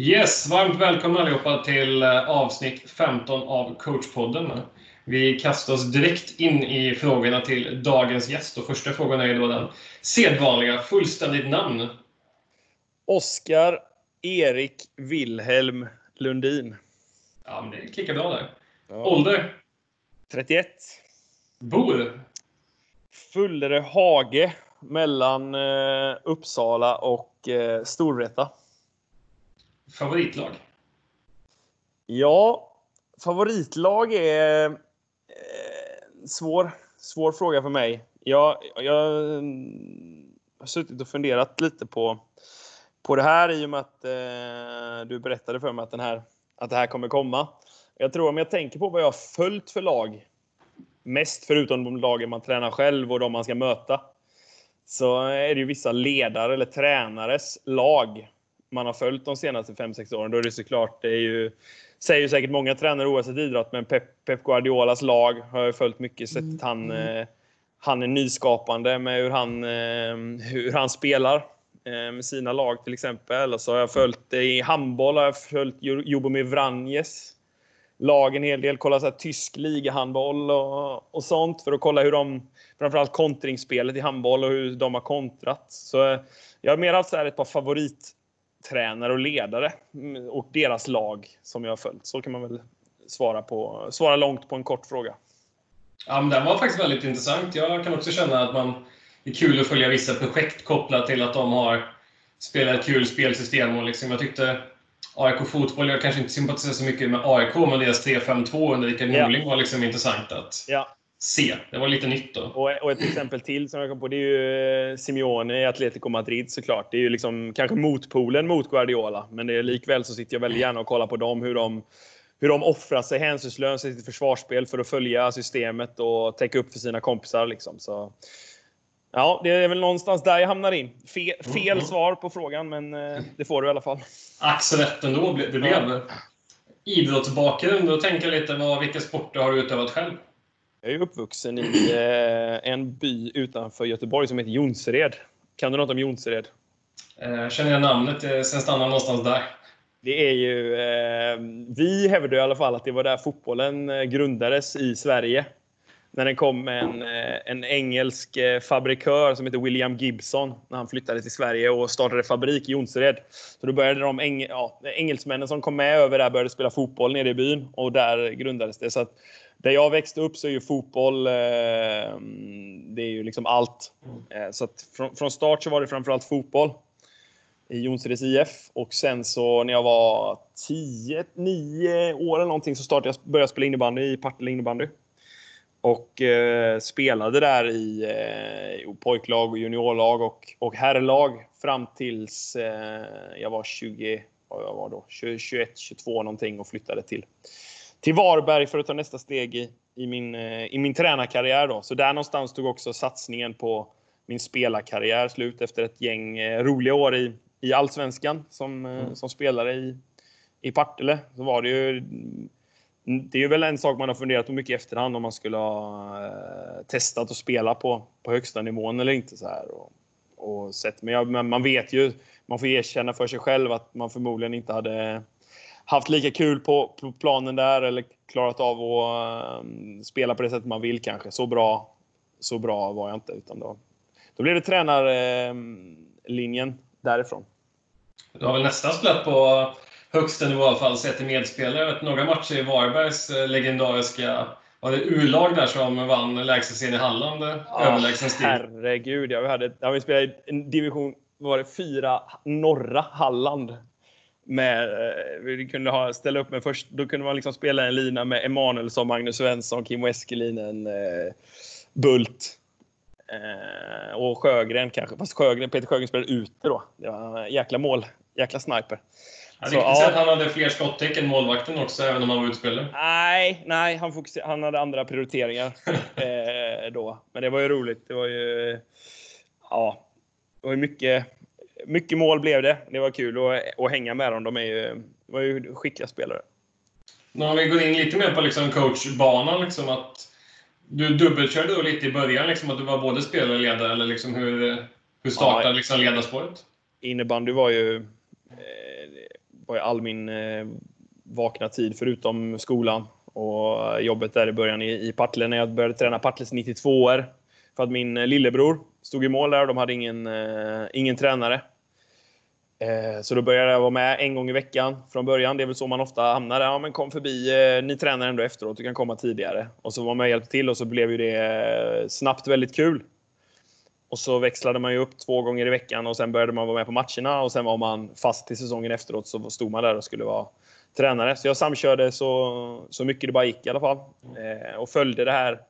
Yes, varmt välkomna allihopa till eh, avsnitt 15 av coachpodden. Vi kastar oss direkt in i frågorna till dagens gäst och första frågan är då den sedvanliga, fullständigt namn. Oskar Erik Wilhelm Lundin. Ja, men det klickar bra där. Ja. Ålder? 31. Bor? Fullere Hage mellan eh, Uppsala och eh, Storvreta. Favoritlag? Ja, favoritlag är eh, svår, svår fråga för mig. Jag, jag har suttit och funderat lite på, på det här i och med att eh, du berättade för mig att, den här, att det här kommer komma. Jag tror om jag tänker på vad jag har följt för lag, mest förutom de lagen man tränar själv och de man ska möta, så är det ju vissa ledare eller tränares lag man har följt de senaste 5-6 åren. Då är det såklart, det är ju, säger ju säkert många tränare oavsett idrott, men Pep, Pep Guardiolas lag har jag följt mycket. Sett att han, mm. eh, han är nyskapande med hur han, eh, hur han spelar eh, med sina lag till exempel. Och så har jag följt i handboll har jag följt Jobomir Vranjes lag en hel del. Kollat så här, tysk ligahandboll och, och sånt för att kolla hur de, framförallt kontringsspelet i handboll och hur de har kontrat. Så jag har mer haft så här ett par favorittränare och ledare mm, och deras lag som jag har följt. Så kan man väl svara, på, svara långt på en kort fråga. Ja, men den var faktiskt väldigt intressant. Jag kan också känna att man, det är kul att följa vissa projekt kopplat till att de har spelat ett kul spelsystem. Och liksom, jag tyckte AIK Fotboll, jag kanske inte sympatiserar så mycket med AIK, men deras 3-5-2 under Rickard Norling ja. var liksom intressant att ja. Se. Det var lite nytt då. Och, och, ett exempel till som jag kom på, det är ju eh, Simeone i Atletico Madrid såklart. Det är ju liksom kanske motpolen mot Guardiola, men det är likväl så sitter jag väldigt gärna och kollar på dem, hur de hur de offrar sig hänsynslöst i sitt försvarsspel för att följa systemet och täcka upp för sina kompisar. Liksom. Så, Ja, det är väl någonstans där jag hamnar in. Fe, fel mm. svar på frågan, men eh, det får du i alla fall. Ax rätt ändå. Det blev ja. idrottsbakgrund. Då tänker jag lite, vad, vilka sporter har du utövat själv? Jag är uppvuxen i eh, en by utanför Göteborg som heter Jonsered. Kan du något om Jonsered? Eh, känner jag namnet, sen stannar någonstans där. Det är ju, eh, vi hävdar i alla fall att det var där fotbollen eh, grundades i Sverige när den kom en, eh, en engelsk eh, fabrikör som heter William Gibson när han flyttade till Sverige och startade fabrik i Jonsered. Så då började de eng, ja, engelsmännen som kom med över där började spela fotboll nere i byn och där grundades det. Så att där jag växte upp så är ju fotboll, eh, det är ju liksom allt. Eh, så att från, från, start så var det framförallt fotboll i Jonsereds IF och sen så när jag var 10, 9 år eller någonting så startade jag, började jag spela innebandy i Partille innebandy. Och eh, spelade där i eh, pojklag och juniorlag och, och herrlag fram tills eh, jag var 20, vad jag var då, 21, 22 någonting och flyttade till, till Varberg för att ta nästa steg i, i, min, eh, i min tränarkarriär. Då. Så där någonstans tog också satsningen på min spelarkarriär slut efter ett gäng eh, roliga år i, i allsvenskan som, eh, mm. som spelare i, i Partille. Så var det ju Mm, det är väl en sak man har funderat på mycket i efterhand om man skulle ha eh, testat att spela på, på högsta nivån eller inte. så här och, och sett. Men, jag, men, man vet ju, man får erkänna för sig själv att man förmodligen inte hade haft lika kul på, på planen där eller klarat av att um, spela på det sättet man vill kanske. Så bra, så bra var jag inte. Utan då, då blev det tränarlinjen um, därifrån. Du har väl nästan spelat på högsta nivå i alla fall sett till medspelare. Några matcher i Varbergs eh, legendariska var det U-lag där som vann lägsta serien i Halland oh, överlägsen stil? Herregud, ja, vi, hade, ja, vi spelade i division var det fyra norra Halland. Med, eh, vi kunde ha, ställa upp med först, då kunde man liksom spela en lina med Emanuelsson, Magnus Svensson, Kim Eskelinen, eh, Bult eh, och Sjögren kanske. Fast Sjögren, Peter Sjögren spelade ute då. Det var en jäkla mål, jäkla sniper. Jag tyckte ja. att han hade fler skottäck än målvakten också, även om han var utspelare. Nej, nej han, han hade andra prioriteringar eh, då. Men det var ju roligt. Det var ju... Ja, det var mycket, mycket mål blev det. Det var kul att, att hänga med dem. De är ju, de var ju skickliga spelare. Om vi går in lite mer på liksom coachbanan, liksom att du dubbelkörde då lite i början, liksom att du var både spelare och ledare, eller liksom hur, hur startade ja, liksom ledarspåret? Innebandy var ju var ju all min eh, vakna tid förutom skolan och jobbet där i början i, i Partille när jag började träna Partilles 92 år. För att min eh, lillebror stod i mål där och de hade ingen, eh, ingen tränare. Eh, så då började jag vara med en gång i veckan från början. Det är väl så man ofta hamnar. Ja, men kom förbi. Eh, ni tränar ändå efteråt. Du kan komma tidigare. Och så var man med och hjälpte till och så blev ju det eh, snabbt väldigt kul. Och så växlade man ju upp två gånger i veckan och sen började man vara med på matcherna och sen var man fast till säsongen efteråt så stod man där och skulle vara tränare. Så jag samkörde så, så mycket det bara gick i alla fall. och följde det här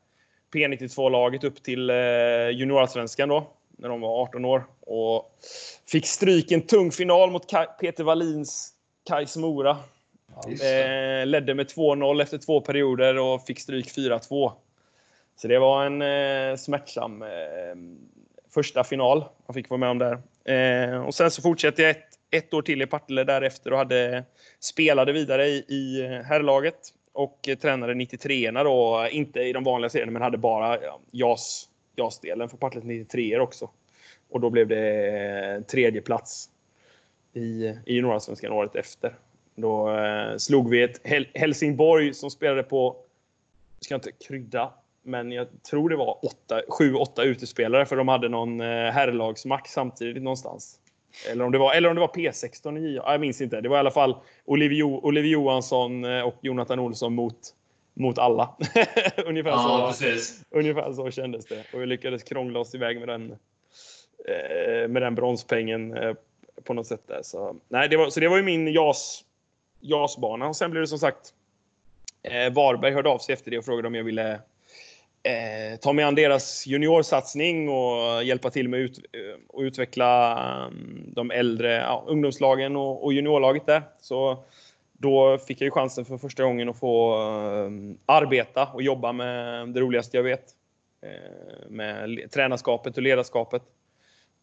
P92-laget upp till juniorallsvenskan då när de var 18 år. Och fick stryk i en tung final mot Peter Wallins Kais Mora. eh, ledde med 2-0 efter två perioder och fick stryk 4-2. Så det var en eh, smärtsam eh, första final man fick vara med om där. Eh, och sen så fortsatte jag ett, ett år till i Partille därefter och hade, spelade vidare i, i herrlaget och tränade 93 då, inte i de vanliga serierna men hade bara JAS JAS-delen för Partille 93 också. Och då blev det eh, tredje plats i, i Norrallsvenskan året efter. Då eh, slog vi ett Hel Helsingborg som spelade på, ska jag inte krydda, men jag tror det var 7-8 utespelare för de hade någon eh, herrlagsmatch samtidigt någonstans. Eller om det var, eller om det var P16 i Jag minns inte. Det var i alla fall Oliver, Johansson eh, och Jonathan Olsson mot mot alla. ungefär, ja, så, ungefär så kändes det. Och vi lyckades krångla oss iväg med den, eh, med den bronspengen på något sätt. Där. Så, nej, det var, så det var ju min JAS, JAS-bana. Och sen blev det som sagt Varberg hörde av sig efter det och frågade om jag ville eh, ta mig an deras juniorsatsning och hjälpa till med ut, eh, och utveckla mm, de äldre ja, ungdomslagen och, och juniorlaget där. Så då fick jag ju chansen för första gången att få mm, arbeta och jobba med det roligaste jag vet. Eh, med tränarskapet och ledarskapet.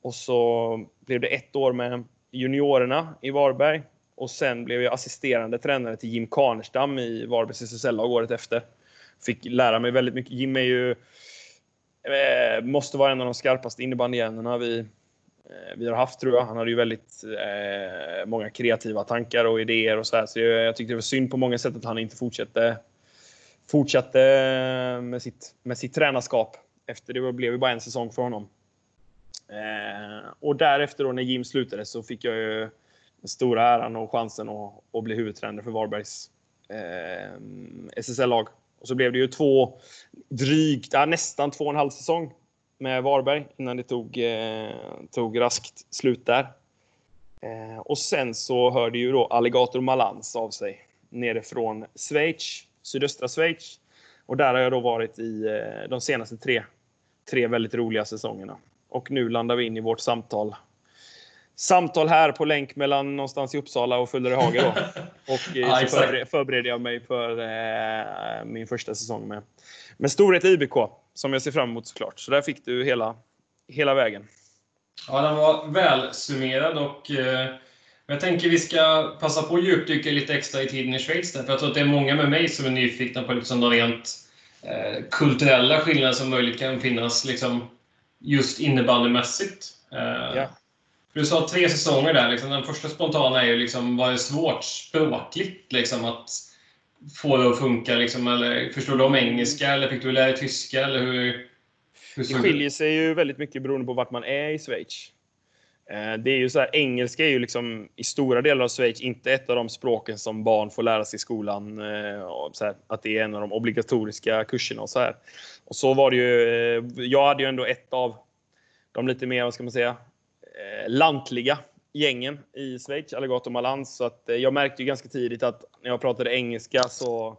Och så blev det ett år med juniorerna i Varberg. Och sen blev jag assisterande tränare till Jim Karnestam i Varbergs SSL-lag året efter. Fick lära mig väldigt mycket. Jim är ju, eh, måste vara en av de skarpaste innebandyhjärnorna vi, Eh, vi har haft tror jag. Han hade ju väldigt eh, många kreativa tankar och idéer och så här. Så jag, jag tyckte det var synd på många sätt att han inte fortsatte, fortsatte med, sitt, med sitt tränarskap. Efter det blev ju bara en säsong för honom. Eh, och därefter då när Jim slutade så fick jag ju den stora äran och chansen att, att bli huvudtränare för Varbergs eh, SSL-lag. Och så blev det ju två, drygt, ja, nästan två och en halv säsong med Varberg innan det tog, eh, tog raskt slut där. Eh, och sen så hörde ju då Alligator Malans av sig nere från Schweiz, sydöstra Schweiz. Och där har jag då varit i eh, de senaste tre, tre väldigt roliga säsongerna. Och nu landar vi in i vårt samtal. Samtal här på länk mellan någonstans i Uppsala och Fullerehage då. Och eh, så förbereder, förbereder jag mig för eh, min första säsong med, med Storhet IBK som jag ser fram emot såklart. Så där fick du hela, hela vägen. Ja, den var välsummerad och eh, jag tänker vi ska passa på att djupdyka lite extra i tiden i Schweiz. Där, för jag tror att det är många med mig som är nyfikna på liksom de rent eh, kulturella skillnader som möjligt kan finnas liksom, just innebandymässigt. Eh, ja. Du sa tre säsonger där. Liksom, den första spontana är ju liksom, var det svårt språkligt liksom, att få det att funka? Liksom, eller förstår du om engelska eller fick du lära dig tyska? Eller hur, hur det skiljer sig ju väldigt mycket beroende på vart man är i Schweiz. Eh, det är ju så här, engelska är ju liksom i stora delar av Schweiz inte ett av de språken som barn får lära sig i skolan. Eh, så här, att det är en av de obligatoriska kurserna och så här. Och så var det ju. Eh, jag hade ju ändå ett av de lite mer, vad ska man säga, lantliga gängen i Schweiz, Alligator Malans. Så att eh, jag märkte ju ganska tidigt att när jag pratade engelska så...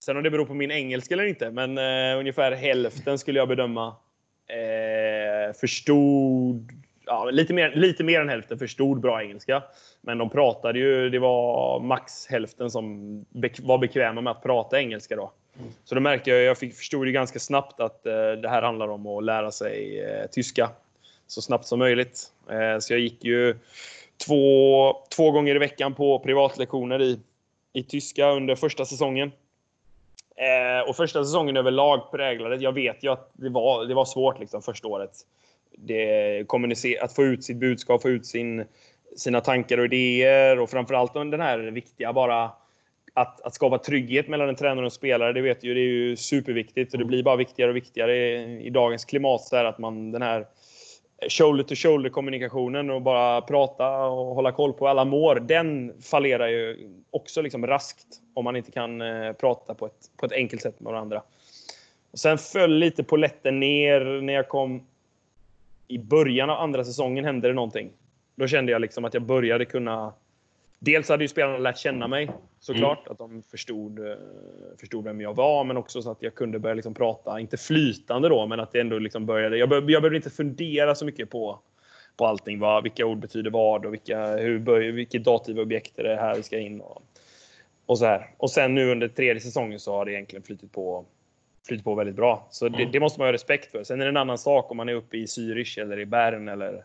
Sen om det beror på min engelska eller inte, men uh, ungefär hälften skulle jag bedöma uh, förstod... Ja, lite, mer, lite mer än hälften förstod bra engelska. Men de pratade ju, det var max hälften som be, var bekväma med att prata engelska då. Så då märkte jag, jag fick, förstod ju ganska snabbt att uh, det här handlar om att lära sig tyska så snabbt som möjligt. Eh, så jag gick ju två, två gånger i veckan på privatlektioner i, i tyska under första säsongen. Eh, och första säsongen överlag präglade, jag vet ju att det var, det var svårt liksom första året. Det, att få ut sitt budskap, få ut sin, sina tankar och idéer och framförallt den här viktiga bara att, att skapa trygghet mellan en tränare och en spelare, det vet ju, det är ju superviktigt och det blir bara viktigare och viktigare i, i dagens klimat så här att man den här shoulder to shoulder kommunikationen och bara prata och hålla koll på hur alla mår. Den fallerar ju också liksom raskt om man inte kan eh, prata på ett, på ett enkelt sätt med varandra. Och sen föll lite på lätten ner när jag kom i början av andra säsongen hände det någonting. Då kände jag liksom att jag började kunna Dels hade ju spelarna lärt känna mig såklart, mm. att de förstod, eh, förstod vem jag var, men också så att jag kunde börja liksom prata, inte flytande då, men att det ändå liksom började. Jag, bör, jag behövde inte fundera så mycket på, på allting, vad, vilka ord betyder vad och vilka, hur vilket dativobjekt är det här vi ska in och, och så här. Och sen nu under tredje säsongen så har det egentligen flyttit på, flyttit på väldigt bra. Så det, mm. det måste man ha respekt för. Sen är det en annan sak om man är uppe i Zürich eller i Bern eller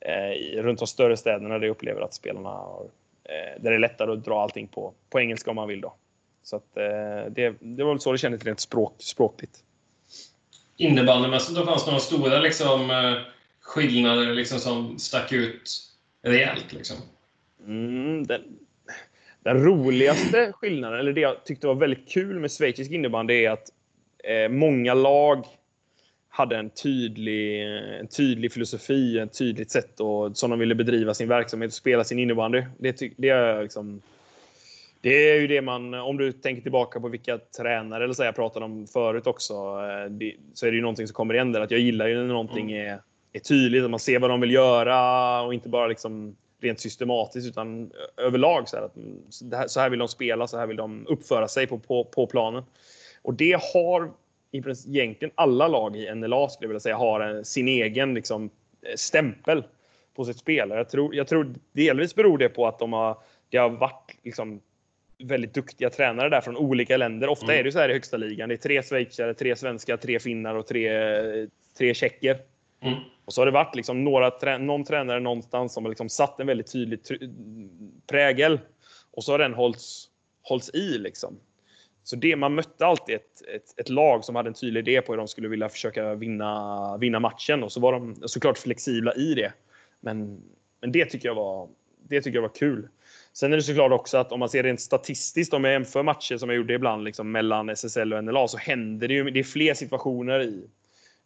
eh, runt de större städerna där jag upplever att spelarna har där det är lättare att dra allting på, på engelska om man vill. Då. Så att, eh, det, det var väl så det kändes rent språk, språkligt. Innebandymässigt då fanns det några stora liksom, eh, skillnader liksom, som stack ut rejält? Liksom. Mm, den, den roligaste skillnaden, eller det jag tyckte var väldigt kul med schweizisk innebandy, är att eh, många lag hade en tydlig, en tydlig filosofi, ett tydligt sätt och, som de ville bedriva sin verksamhet och spela sin innebandy. Det, det, är liksom, det är ju det man, om du tänker tillbaka på vilka tränare eller så jag pratade om förut också, eh, det, så är det ju någonting som kommer igen där. Att jag gillar ju när någonting mm. är, är tydligt, att man ser vad de vill göra och inte bara liksom rent systematiskt utan överlag. Så här, att så här vill de spela, så här vill de uppföra sig på, på, på planen. Och det har egentligen alla lag i NLA skulle jag vilja säga har en, sin egen liksom, eh, stämpel på sitt spel. Jag tror, jag tror delvis beror det på att de har, det har varit liksom, väldigt duktiga tränare där från olika länder. Ofta mm. är det så här i högsta ligan. Det är tre schweizare, tre svenskar, tre finnar och tre, tre tjecker. Mm. Och så har det varit liksom några, någon tränare någonstans som har liksom satt en väldigt tydlig prägel. Och så har den hållits, hållits i. Liksom. Så det, man mötte alltid ett, ett, ett, lag som hade en tydlig idé på hur de skulle vilja försöka vinna, vinna matchen. Och så var de såklart flexibla i det. Men, men det, tycker jag var, det tycker jag var kul. Sen är det såklart också att om man ser rent statistiskt, om jag jämför matcher som jag gjorde ibland liksom mellan SSL och NLA, så händer det ju, det är fler situationer i,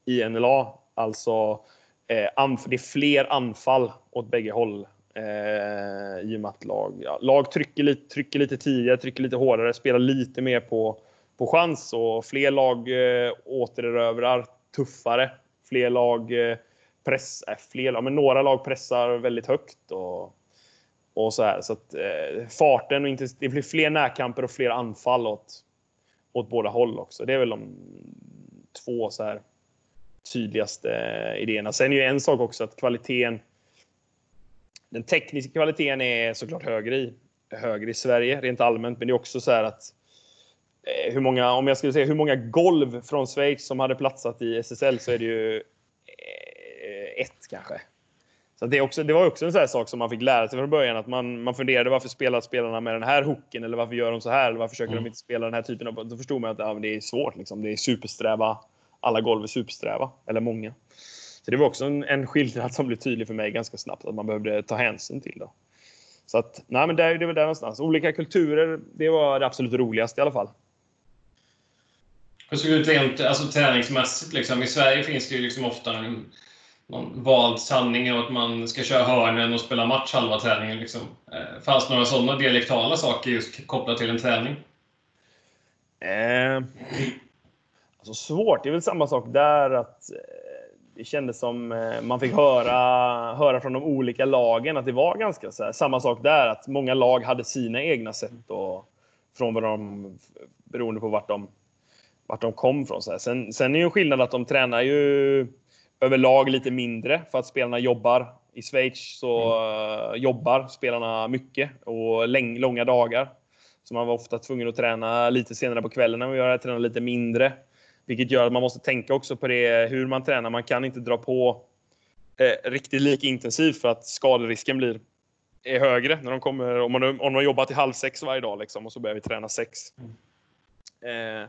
i NLA. Alltså, eh, det är fler anfall åt bägge håll Eh, I och med att lag, ja, lag trycker, lite, trycker lite tidigare, trycker lite hårdare, spelar lite mer på, på chans och fler lag eh, återerövrar tuffare. Fler lag eh, press, eh, fler, ja, men några lag pressar väldigt högt och, och så här. Så att eh, farten och inte, det blir fler närkamper och fler anfall åt, åt båda håll också. Det är väl de två så här tydligaste eh, idéerna. Sen är ju en sak också att kvaliteten den tekniska kvaliteten är såklart högre i, högre i Sverige rent allmänt, men det är också så här att eh, hur många, om jag skulle säga hur många golv från Schweiz som hade platsat i SSL så är det ju eh, ett kanske. Så det, också, det var också en sån sak som man fick lära sig från början. Att man, man funderade varför spelar spelarna med den här hooken? Eller varför gör de så här? Eller varför försöker mm. de inte spela den här typen av... Då förstod man att ja, det är svårt. Liksom. Det är supersträva. Alla golv är supersträva. Eller många. Så det var också en, en skillnad som blev tydlig för mig ganska snabbt att man behövde ta hänsyn till. Då. Så att, nej men där, det var där någonstans. Olika kulturer, det var det absolut roligaste i alla fall. Hur såg det ut rent alltså, träningsmässigt? Liksom? I Sverige finns det ju liksom ofta en någon vald sanning att man ska köra hörnen och spela match halva träningen. Liksom. Eh, fanns det några sådana dialektala saker just kopplat till en träning? Eh, alltså svårt. Det är väl samma sak där. att eh, det kändes som eh, man fick höra, höra från de olika lagen att det var ganska så här, samma sak där. Att många lag hade sina egna sätt och från vad de, beroende på vart de, vart de kom från. Så här. Sen, sen är ju en skillnad att de tränar ju överlag lite mindre för att spelarna jobbar. I Schweiz så mm. jobbar spelarna mycket och läng, långa dagar. Så man var ofta tvungen att träna lite senare på kvällen än vi gör, träna lite mindre. Vilket gör att man måste tänka också på det, hur man tränar. Man kan inte dra på eh, riktigt lika intensivt för att skaderisken blir är högre när de kommer, om man, om man jobbat till halv sex varje dag liksom, och så börjar vi träna sex. Eh,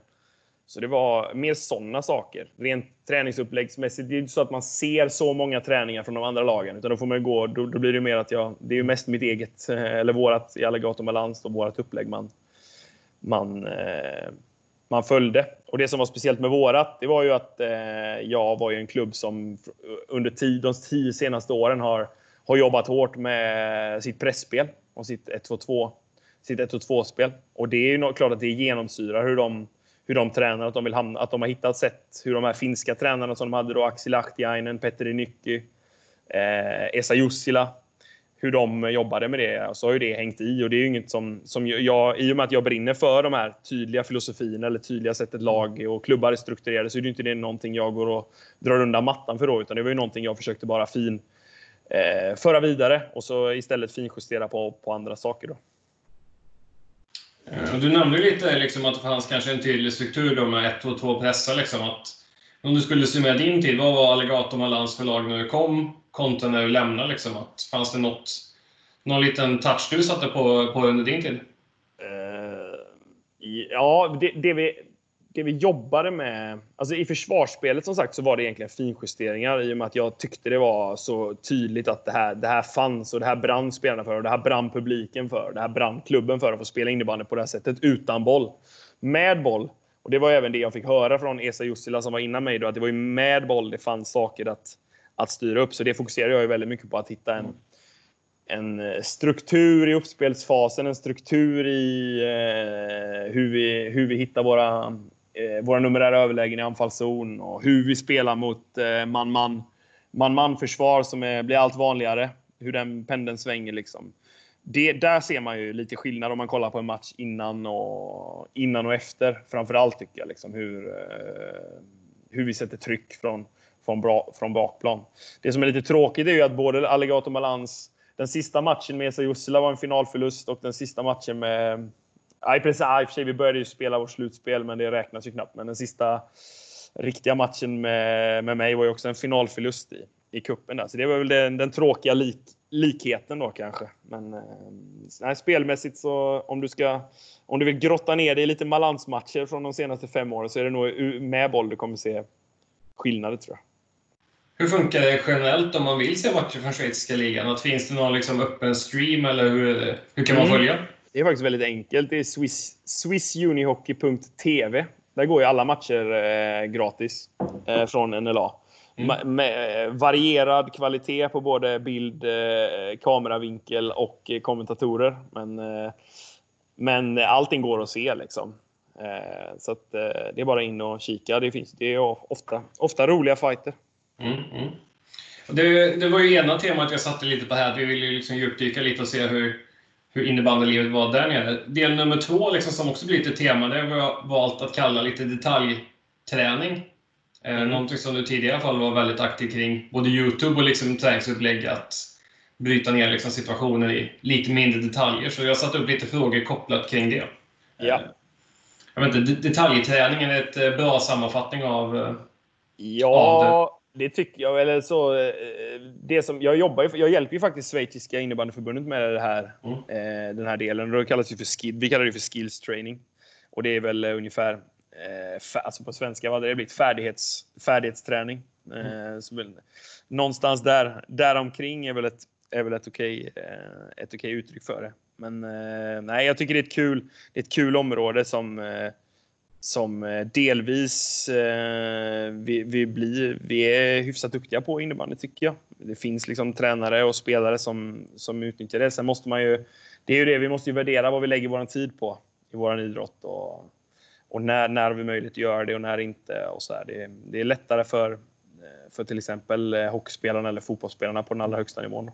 Så det var mer sådana saker. Rent träningsuppläggsmässigt. Det är inte så att man ser så många träningar från de andra lagen. Utan då får man gå, då, då blir det mer att jag, det är ju mest mitt eget, eh, eller vårat i Alligator Balans, vårat upplägg man, man, eh, man följde. Och det som var speciellt med vårat, det var ju att eh, jag var ju en klubb som under tid, de tio senaste åren har, har jobbat hårt med sitt pressspel och sitt 1-2-2 sitt 1-2-spel. Och det är ju klart att det genomsyrar hur de, hur de tränar, att de, vill hamna, att de har hittat sätt hur de här finska tränarna som de hade då, Axel Ahtiainen, Petteri Nycki, eh, Esa Jussila, hur de jobbade med det. Så har ju det hängt i och det är ju inget som, som jag, i och med att jag brinner för de här tydliga filosofierna eller tydliga sättet lag och klubbar är strukturerade så är det inte det någonting jag går och drar undan mattan för då, utan det var ju någonting jag försökte bara fin eh, föra vidare och så istället finjustera på, på andra saker då. Du nämnde lite liksom att det fanns kanske en tydlig struktur då med 1, 2, 2 pressar. Liksom, att om du skulle summera din tid, vad var Alligator Malans förlag när du kom kontra när du lämnade? Liksom, att fanns det något, någon liten touch du satte på, på under din tid? Uh, ja, det, det, vi, det vi jobbade med, alltså i försvarsspelet som sagt så var det egentligen finjusteringar i och med att jag tyckte det var så tydligt att det här, det här fanns och det här brann spelarna för och det här brann publiken för. Det här brann klubben för att få spela innebandy på det här sättet utan boll. Med boll. Och det var även det jag fick höra från Esa Jussila som var innan mig då, att det var ju med boll det fanns saker att, att styra upp. Så det fokuserar jag ju väldigt mycket på att hitta en, en eh, struktur i uppspelsfasen, en struktur i eh, hur, vi, hur vi hittar våra eh, våra numerära överlägen i anfallszon och hur vi spelar mot eh, man-man man-man försvar som är, blir allt vanligare. Hur den pendeln svänger liksom. Det, där ser man ju lite skillnad om man kollar på en match innan och, innan och efter. Framförallt tycker jag liksom hur, eh, hur vi sätter tryck från, från, bra, från bakplan. Det som är lite tråkigt är ju att både Alligator Malans, den sista matchen med Esa Jussila var en finalförlust och den sista matchen med Ja, i i och för sig, vi började ju spela vårt slutspel, men det räknas ju knappt. Men den sista riktiga matchen med, med mig var ju också en finalförlust i, i kuppen där. Så det var väl den, den tråkiga lik, likheten då kanske. Men eh, nej, spelmässigt så om du ska om du vill grotta ner dig i lite balansmatcher från de senaste fem åren så är det nog med boll du kommer se skillnader tror jag. Hur funkar det generellt om man vill se matcher från schweiziska ligan? Att finns det någon liksom öppen stream eller hur, hur kan man mm. följa? Det är faktiskt väldigt enkelt. Det är Swiss, swissunihockey.tv. Där går ju alla matcher eh, gratis eh, från NLA. Mm. Med, eh, varierad kvalitet på både bild, eh, kameravinkel och eh, kommentatorer. Men, eh, men allting går att se liksom. så att, det är bara in och kika. Det, finns, det är ofta, ofta roliga fighter. Mm, mm. Det, det, var ju ena temat jag satte lite på här. Vi ville liksom djupdyka lite och se hur hur innebandylivet var där nere. Del nummer två, liksom, som också blir lite tema, det har jag valt att kalla lite detaljträning. Eh, mm. Någonting som du tidigare fall var väldigt aktiv kring, både Youtube och liksom träningsupplägg, att bryta ner liksom situationer i lite mindre detaljer. Så jag satte upp lite frågor kopplat kring det. Ja. Jag vet inte, detaljträningen är ett eh, bra sammanfattning av, eh, ja, av det. Det tycker jag. Eller så, eh, det som, jag, jobbar, jag hjälper ju faktiskt Schweiziska innebandyförbundet med det här, mm. eh, den här delen. Det kallas ju för skill, vi kallar det för skills training. Och det är väl ungefär, eh, alltså på svenska, vad det blivit? Färdighets, färdighetsträning. Mm. Eh, någonstans där, däromkring är väl ett, är väl ett okej, eh, ett okej uttryck för det. Men eh, nej, jag tycker det är ett kul, det är ett kul område som eh, som eh, delvis eh, vi, vi, blir, vi är hyfsat duktiga på innebandy tycker jag. Det finns liksom tränare och spelare som, som utnyttjar det. Sen måste man ju, det är ju det, vi måste ju värdera vad vi lägger vår tid på i vår idrott och, och när, när vi möjlighet att göra det och när inte. Och så här. Det, det är lättare för, eh, för till exempel eh, hockeyspelarna eller fotbollsspelarna på den allra högsta nivån.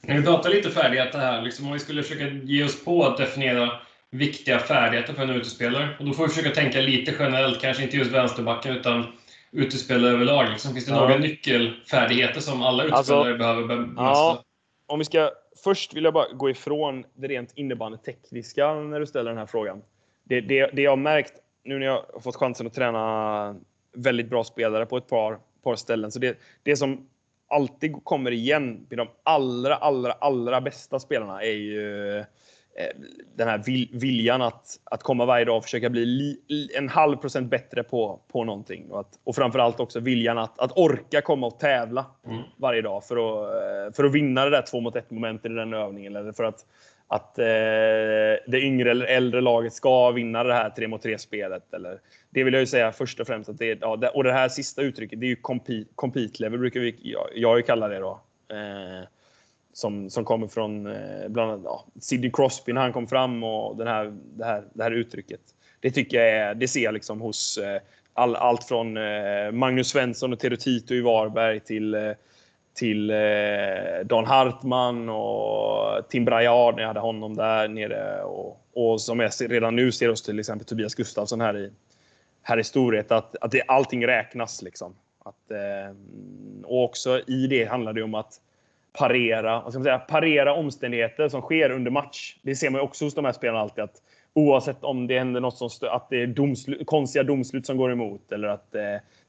Vi pratar lite färdigheter här. Liksom om vi skulle försöka ge oss på att definiera viktiga färdigheter för en utespelare. Och då får vi försöka tänka lite generellt, kanske inte just vänsterbacken, utan utespelare överlag. Liksom, finns det ja. några nyckelfärdigheter som alla utespelare alltså, behöver bemästra? Ja, om vi ska, först vill jag bara gå ifrån det rent innebandytekniska när du ställer den här frågan. Det, det, det jag har märkt nu när jag har fått chansen att träna väldigt bra spelare på ett par, par ställen. Så det, det som alltid kommer igen med de allra, allra, allra bästa spelarna är ju den här viljan att, att komma varje dag och försöka bli li, en halv procent bättre på, på någonting. Och, att, och framförallt också viljan att, att orka komma och tävla mm. varje dag för att, för att vinna det där två mot ett momentet i den övningen. Eller för att, att eh, det yngre eller äldre laget ska vinna det här 3 mot 3 spelet. Eller, det vill jag ju säga först och främst. Att det, ja, och det här sista uttrycket, det är ju compete, compete level, brukar vi, jag, jag kalla det då. Eh, som, som kommer från eh, bland annat ja, Sidney Crosby när han kom fram och den här, det, här, det här uttrycket. Det tycker jag är, det ser jag liksom hos eh, all, allt från eh, Magnus Svensson och Tero Tito i Varberg till eh, till eh, Dan Hartman och Tim Braillard när jag hade honom där nere. Och, och som jag redan nu ser hos till exempel Tobias Gustafsson här i, här i storhet. Att, att det, allting räknas. Liksom. Att, eh, och också i det handlar det om att parera, vad ska man säga, parera omständigheter som sker under match. Det ser man också hos de här spelarna alltid. Att oavsett om det händer något som att det är domslut, konstiga domslut som går emot eller att eh,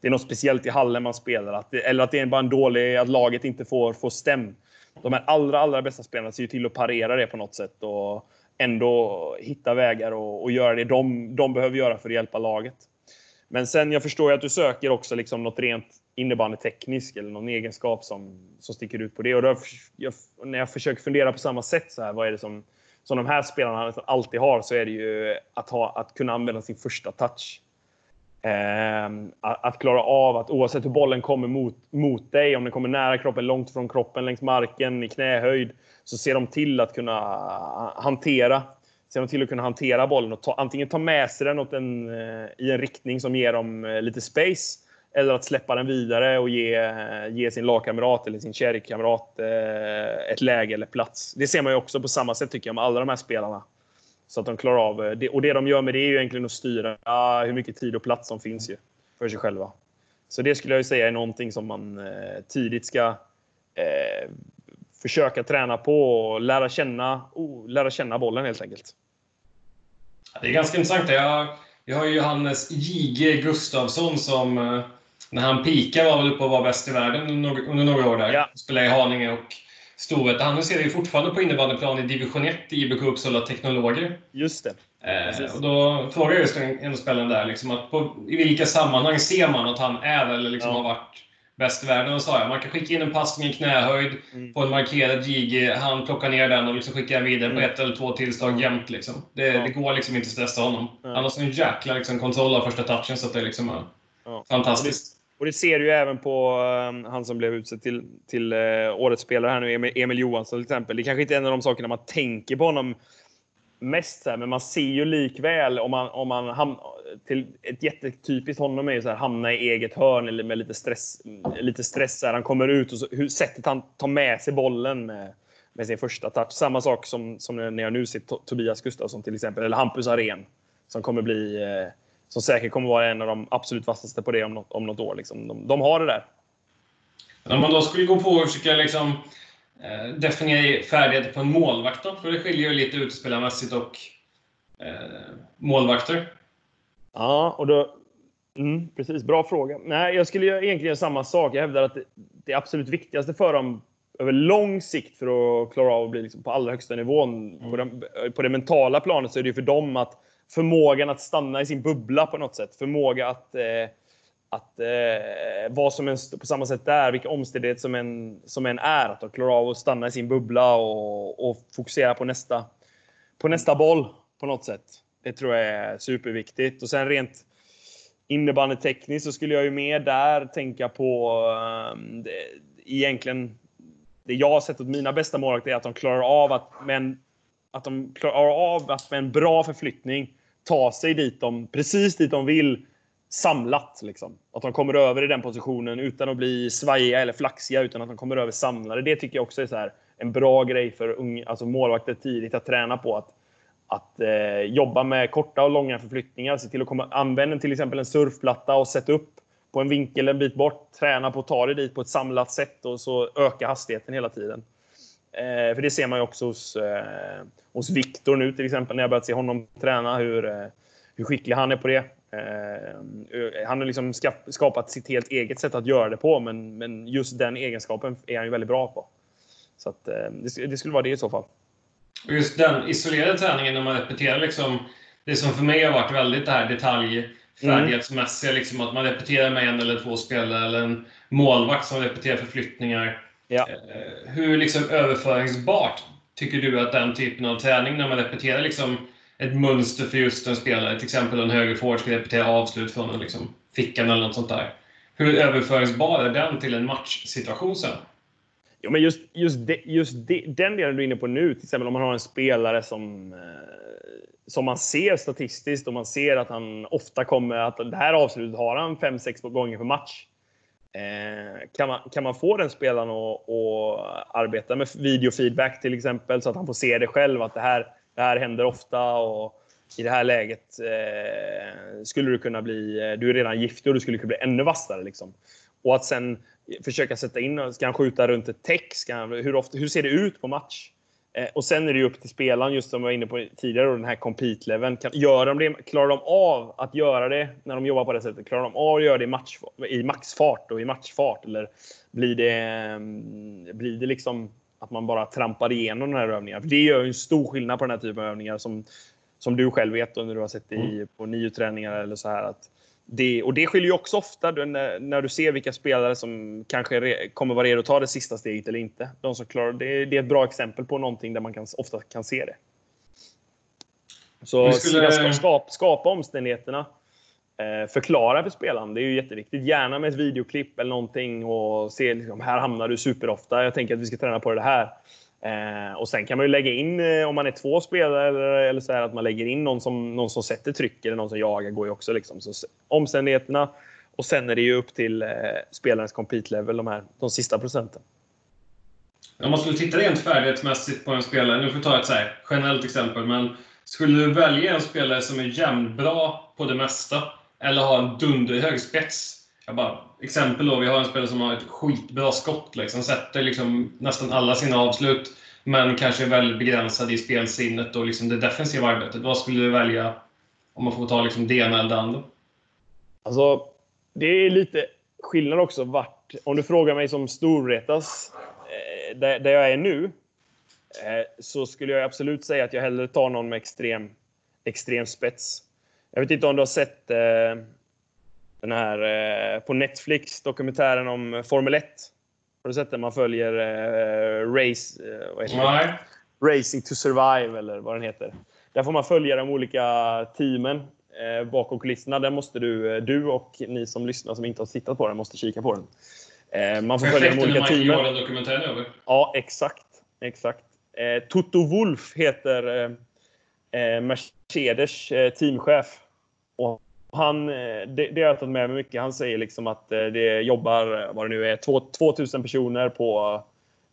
det är något speciellt i hallen man spelar. Att det, eller att det är bara en dålig, att laget inte får, får stäm. De här allra, allra bästa spelarna ser ju till att parera det på något sätt och ändå hitta vägar och, och göra det de, de behöver göra för att hjälpa laget. Men sen, jag förstår ju att du söker också liksom något rent innebandyteknisk eller någon egenskap som, som sticker ut på det. Och då, jag, när jag försöker fundera på samma sätt, så här, vad är det som, som de här spelarna alltid har, så är det ju att, ha, att kunna använda sin första touch. Eh, att klara av att oavsett hur bollen kommer mot, mot dig, om den kommer nära kroppen, långt från kroppen, längs marken, i knähöjd, så ser de till att kunna hantera ser de till att kunna hantera bollen och ta, antingen ta med sig den åt en, eh, i en riktning som ger dem eh, lite space eller att släppa den vidare och ge, eh, ge sin lagkamrat eller sin kärringkamrat eh, ett läge eller plats. Det ser man ju också på samma sätt tycker jag med alla de här spelarna. Så att de klarar av eh, det. Och det de gör med det är ju egentligen att styra eh, hur mycket tid och plats som finns ju för sig själva. Så det skulle jag ju säga är någonting som man eh, tidigt ska eh, försöka träna på och lära känna, oh, lära känna bollen helt enkelt. Det är ganska intressant. Jag, jag har ju Johannes J.G. Gustafsson som eh, när han pikade var väl uppe och var bäst i världen under några år där. Ja. Spelade i Haninge och Storvreta. Han ser ju fortfarande på innebandyplan i division 1 i IBK Uppsala Teknologer. Just det. Eh, och då frågade jag just en, en spelare där, liksom, att på, i vilka sammanhang ser man att han är eller liksom ja. har varit bäst i världen? Och sa jag, man kan skicka in en passning i knähöjd mm. på en markerad JG, han plockar ner den och liksom skickar vidare mm. på ett eller två tillslag mm. jämt. Liksom. Det, ja. det, går liksom inte att stressa honom. Ja. Han har sån jäkla liksom, kontroll av första touchen så att det liksom är ja. fantastiskt. Och det ser du ju även på um, han som blev utsedd till, till uh, årets spelare här nu, Emil, Johansson till exempel. Det kanske inte är en av de sakerna man tänker på honom mest, här, men man ser ju likväl om man, om man ham- till ett jättetypiskt honom är ju så här, hamna i eget hörn eller med lite stress. Lite stress här. Han kommer ut och så, hur, sättet han tar med sig bollen med, med sin första touch. Samma sak som, som när jag nu ser Tobias Gustafsson till exempel, eller Hampus Arén som kommer bli eh, som säkert kommer vara en av de absolut vassaste på det om något, om något år. Liksom. De, de har det där. Om man då skulle gå på och försöka liksom, eh, definiera färdigheter på en målvakt då? För det skiljer ju lite utspelarmässigt och eh, målvakter. Ja, och då... Mm, precis, bra fråga. Nej, jag skulle egentligen göra samma sak. Jag hävdar att det, det absolut viktigaste för dem över lång sikt för att klara av att bli liksom på allra högsta nivån mm. på, den, på det mentala planet så är det ju för dem att förmågan att stanna i sin bubbla på något sätt. Förmåga att, eh, att eh, vara som en, på samma sätt där, vilka omständigheter som en, som en är. Att klara av att stanna i sin bubbla och, och fokusera på nästa, på nästa boll på något sätt. Det tror jag är superviktigt. Och sen rent innebandytekniskt så skulle jag ju mer där tänka på um, det, egentligen det jag har sett åt mina bästa målvakter är att de klarar av att med en att de klarar av att med en bra förflyttning ta sig dit de, precis dit de vill samlat. Liksom. Att de kommer över i den positionen utan att bli svajiga eller flaxiga, utan att de kommer över samlade. Det tycker jag också är så här, en bra grej för unga, alltså målvakter tidigt att träna på. Att, att eh, jobba med korta och långa förflyttningar. Se till att komma, använda till exempel en surfplatta och sätta upp på en vinkel en bit bort. Träna på att ta dig dit på ett samlat sätt och så öka hastigheten hela tiden. Eh, för det ser man ju också hos, eh, hos Viktor nu till exempel, när jag börjat se honom träna, hur, eh, hur skicklig han är på det. Eh, han har liksom skapat sitt helt eget sätt att göra det på, men, men just den egenskapen är han ju väldigt bra på. Så att, eh, det, det skulle vara det i så fall. Just den isolerade träningen när man repeterar liksom, det som för mig har varit väldigt det här detaljfärdighetsmässiga, mm. liksom, att man repeterar med en eller två spelare eller en målvakt som repeterar förflyttningar. Ja. Eh, hur liksom överföringsbart tycker du att den typen av träning, när man repeterar liksom ett mönster för just en spelare, till exempel en högerforward ska repetera avslut från en liksom fickan eller något sånt där. Hur överföringsbar är den till en matchsituation sen? Ja, men just, just, de, just de, den delen du är inne på nu, till exempel om man har en spelare som, eh, som man ser statistiskt och man ser att han ofta kommer att det här avslutet har han 5-6 gånger per match. Eh, kan, man, kan man få den spelaren att, att arbeta med videofeedback till exempel så att han får se det själv att det här, det här händer ofta och i det här läget eh, skulle du kunna bli, eh, du är redan giftig och du skulle kunna bli ännu vassare. Liksom. Och att sen försöka sätta in, ska han skjuta runt ett täck? hur, ofta, hur ser det ut på match? Eh, och sen är det ju upp till spelaren, just som jag var inne på tidigare, den här compete-leveln. Gör de det, klarar de av att göra det när de jobbar på det sättet? Klarar de av att göra det i, match, i maxfart och i matchfart? Eller blir det, mm, blir det liksom att man bara trampar igenom den här övningen? För det gör ju en stor skillnad på den här typen av övningar som, som du själv vet och när du har sett det i, mm. på NIO-träningar eller så här. Att det, och det skiljer ju också ofta när, när du ser vilka spelare som kanske re, kommer vara redo att ta det sista steget eller inte. De som klarar, det, det är ett bra exempel på någonting där man kan, ofta kan se det. Så skulle... skapa, skapa omständigheterna. Eh, förklara för spelaren. Det är ju jätteviktigt. Gärna med ett videoklipp eller någonting och se liksom, här hamnar du superofta. Jag tänker att vi ska träna på det här. Eh, och sen kan man ju lägga in, eh, om man är två spelare, eller, eller så här, att man lägger in någon som, någon som sätter tryck eller någon som jagar går ju också. Liksom. Så, omständigheterna och sen är det ju upp till eh, spelarens compete level, de, här, de sista procenten. Om man skulle titta rent färdighetsmässigt på en spelare, nu får vi ta ett så här, generellt exempel, men skulle du välja en spelare som är jämnbra på det mesta eller har en dunderhög spets? Jag bara, exempel då, vi har en spelare som har ett skitbra skott, liksom, sätter liksom nästan alla sina avslut, men kanske är väldigt begränsad i spelsinnet och liksom det defensiva arbetet. Vad skulle du välja om man får ta liksom det ena eller det andra? Alltså, det är lite skillnad också vart... Om du frågar mig som Storvretas, eh, där, där jag är nu, eh, så skulle jag absolut säga att jag hellre tar någon med extrem, extrem spets. Jag vet inte om du har sett eh, den här eh, på Netflix, dokumentären om Formel 1. Har du sett den? Man följer eh, Race, eh, vad heter det? Racing to Survive eller vad den heter. Där får man följa de olika teamen bakom kulisserna. Där måste du, du och ni som lyssnar som inte har tittat på den måste kika på den. Man får följa de olika teamen. Dokumentären över. Ja, exakt. exakt. Toto Wolf heter Mercedes teamchef. Och han, eh, det, det har jag tagit med mig mycket. Han säger liksom att eh, det jobbar, eh, vad det nu är, 2000 personer på,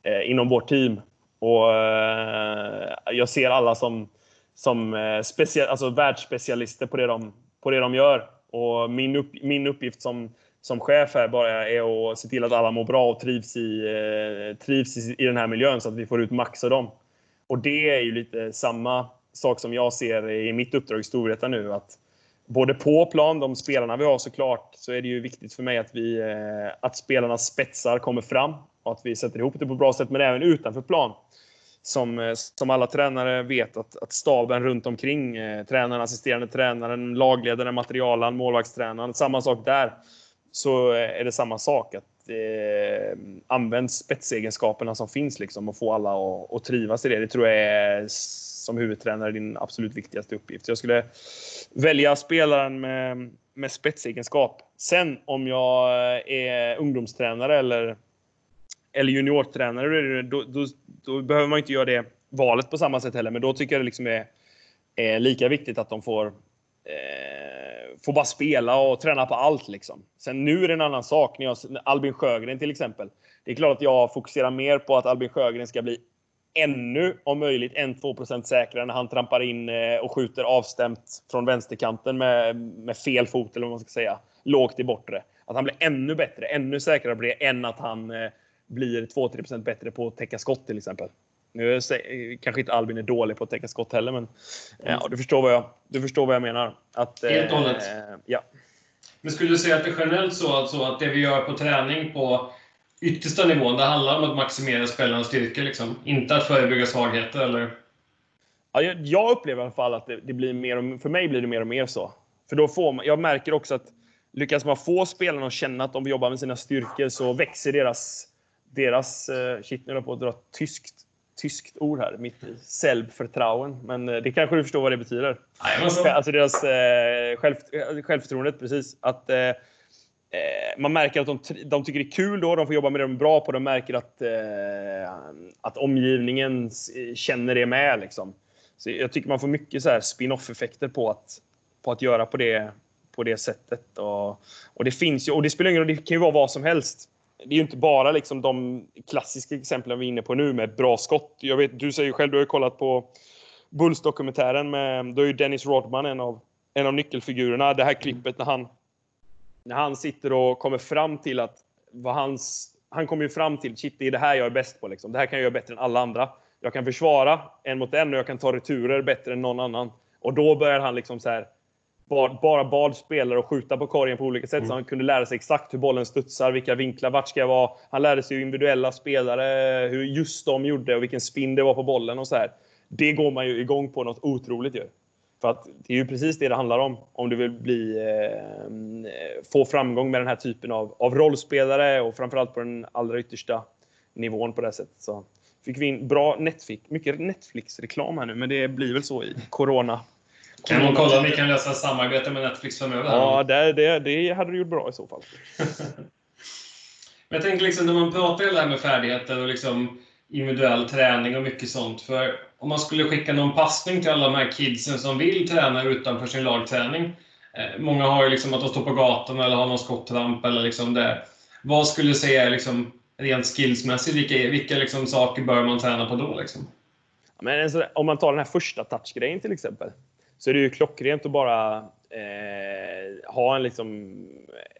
eh, inom vårt team. Och eh, jag ser alla som, som special, alltså världsspecialister på det, de, på det de gör. Och min, upp, min uppgift som, som chef här bara är att se till att alla mår bra och trivs i, eh, trivs i, i den här miljön så att vi får ut max av dem. Och det är ju lite samma sak som jag ser i mitt uppdrag i Storvreta nu. Att både på plan, de spelarna vi har såklart, så är det ju viktigt för mig att, vi, eh, att spelarnas spetsar kommer fram och att vi sätter ihop det på ett bra sätt, men även utanför plan. Som, eh, som alla tränare vet att, att staben runt omkring, eh, tränaren, assisterande tränaren, lagledaren, materialaren, målvaktstränaren, samma sak där. Så eh, är det samma sak. att eh, använd spetsegenskaperna som finns liksom och få alla att, att trivas i det. Det tror jag är som huvudtränare din absolut viktigaste uppgift. Jag skulle välja spelaren med, med spetsegenskap. Sen om jag är ungdomstränare eller, eller juniortränare, då, då, då, behöver man inte göra det valet på samma sätt heller. Men då tycker jag det liksom är, är lika viktigt att de får eh, får bara spela och träna på allt. Liksom. Sen nu är det en annan sak. När jag, Albin Sjögren till exempel. Det är klart att jag fokuserar mer på att Albin Sjögren ska bli ännu om möjligt 1-2 säkrare när han trampar in eh, och skjuter avstämt från vänsterkanten med, med fel fot eller vad man ska säga. Lågt i bortre. Att han blir ännu bättre, ännu säkrare på det än att han eh, blir 2-3% bättre på att täcka skott till exempel. Nu kanske inte Albin är dålig på att täcka skott heller, men ja, du, förstår vad jag, du förstår vad jag menar. Att, Helt och hållet. Eh, ja. Men skulle du säga att det är generellt så att, så att det vi gör på träning på yttersta nivån, det handlar om att maximera spelarens styrka. Liksom. Inte att förebygga svagheter eller? Ja, jag, jag upplever i alla fall att det, det, blir mer och, för mig blir det mer och mer så. För då får man, jag märker också att lyckas man få spelarna att känna att de jobbar med sina styrkor så växer deras, deras eh, shit nu på att dra tyskt, tyskt ord här, mitt i Selbvertrauen. Men eh, det kanske du förstår vad det betyder? Alltså deras eh, själv, självförtroendet, precis. Att eh, Eh, man märker att de, de tycker det är kul då, de får jobba med det de är bra på. De märker att, eh, att omgivningen känner det med. Liksom. Så jag tycker man får mycket spin-off effekter på att, på att göra på det, på det sättet. Och, och det finns ju, och det spelar ingen roll, det kan ju vara vad som helst. Det är ju inte bara liksom de klassiska exemplen vi är inne på nu med bra skott. Jag vet, du säger själv, du har ju kollat på Bulls-dokumentären med, då är ju Dennis Rodman en av, en av nyckelfigurerna. Det här klippet när han när han sitter och kommer fram till att vad hans, han kommer ju fram till shit, det är det här jag är bäst på. Liksom. Det här kan jag göra bättre än alla andra. Jag kan försvara en mot en och jag kan ta returer bättre än någon annan. Och då börjar han liksom så här, bara bad spelare att skjuta på korgen på olika sätt mm. så han kunde lära sig exakt hur bollen studsar, vilka vinklar, vart ska jag vara. Han lärde sig individuella spelare, hur just de gjorde och vilken spin det var på bollen och så här. Det går man ju igång på något otroligt ju. För att det är ju precis det det handlar om. Om du vill bli, eh, få framgång med den här typen av, av rollspelare och framförallt på den allra yttersta nivån på det här sättet. Så fick vi in bra Netflix, mycket Netflix-reklam här nu, men det blir väl så i Corona. Kan man kolla om ni kan lösa samarbete med Netflix framöver? Ja, det, det, det hade du gjort bra i så fall. men jag tänker liksom när man pratar om det här med färdigheter och liksom individuell träning och mycket sånt. För om man skulle skicka någon passning till alla de här kidsen som vill träna utanför sin lagträning. Eh, många har ju liksom att de står på gatan eller har någon skottramp eller liksom det. Vad skulle du säga liksom, rent skillsmässigt, vilka, vilka liksom saker bör man träna på då? Liksom? Men om man tar den här första touchgrejen till exempel, så är det ju klockrent att bara eh, ha en liksom,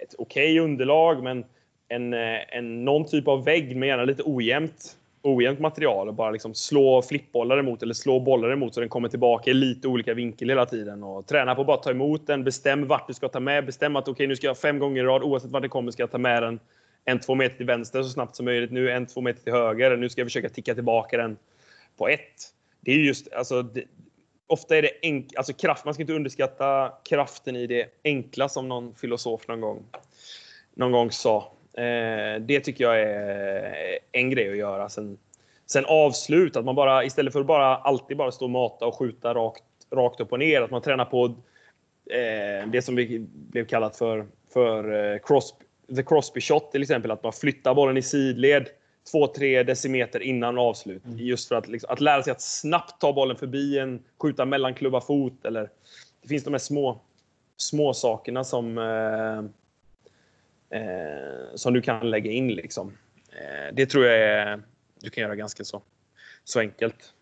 ett okej okay underlag, men en, eh, en, någon typ av vägg men gärna lite ojämnt ojämnt material och bara liksom slå flippbollar emot eller slå bollar emot så den kommer tillbaka i lite olika vinkel hela tiden. Och träna på att bara ta emot den, bestäm vart du ska ta med, bestäm att okej okay, nu ska jag fem gånger i rad oavsett vart det kommer ska jag ta med den en, två meter till vänster så snabbt som möjligt. Nu en, två meter till höger. Nu ska jag försöka ticka tillbaka den på ett. Det är just, alltså, det, ofta är det enk, alltså kraft, man ska inte underskatta kraften i det enkla som någon filosof någon gång, någon gång sa. Eh, det tycker jag är en grej att göra. Sen, sen avslut, att man bara istället för att bara alltid bara stå och mata och skjuta rakt, rakt upp och ner, att man tränar på eh, det som vi blev kallat för, för eh, cross, the Crosby shot till exempel. Att man flyttar bollen i sidled 2-3 decimeter innan avslut. Mm. Just för att, liksom, att lära sig att snabbt ta bollen förbi en, skjuta mellan klubba fot eller det finns de här små, små sakerna som eh, som du kan lägga in. Liksom. Eh, det tror jag är, du kan göra ganska så, så enkelt.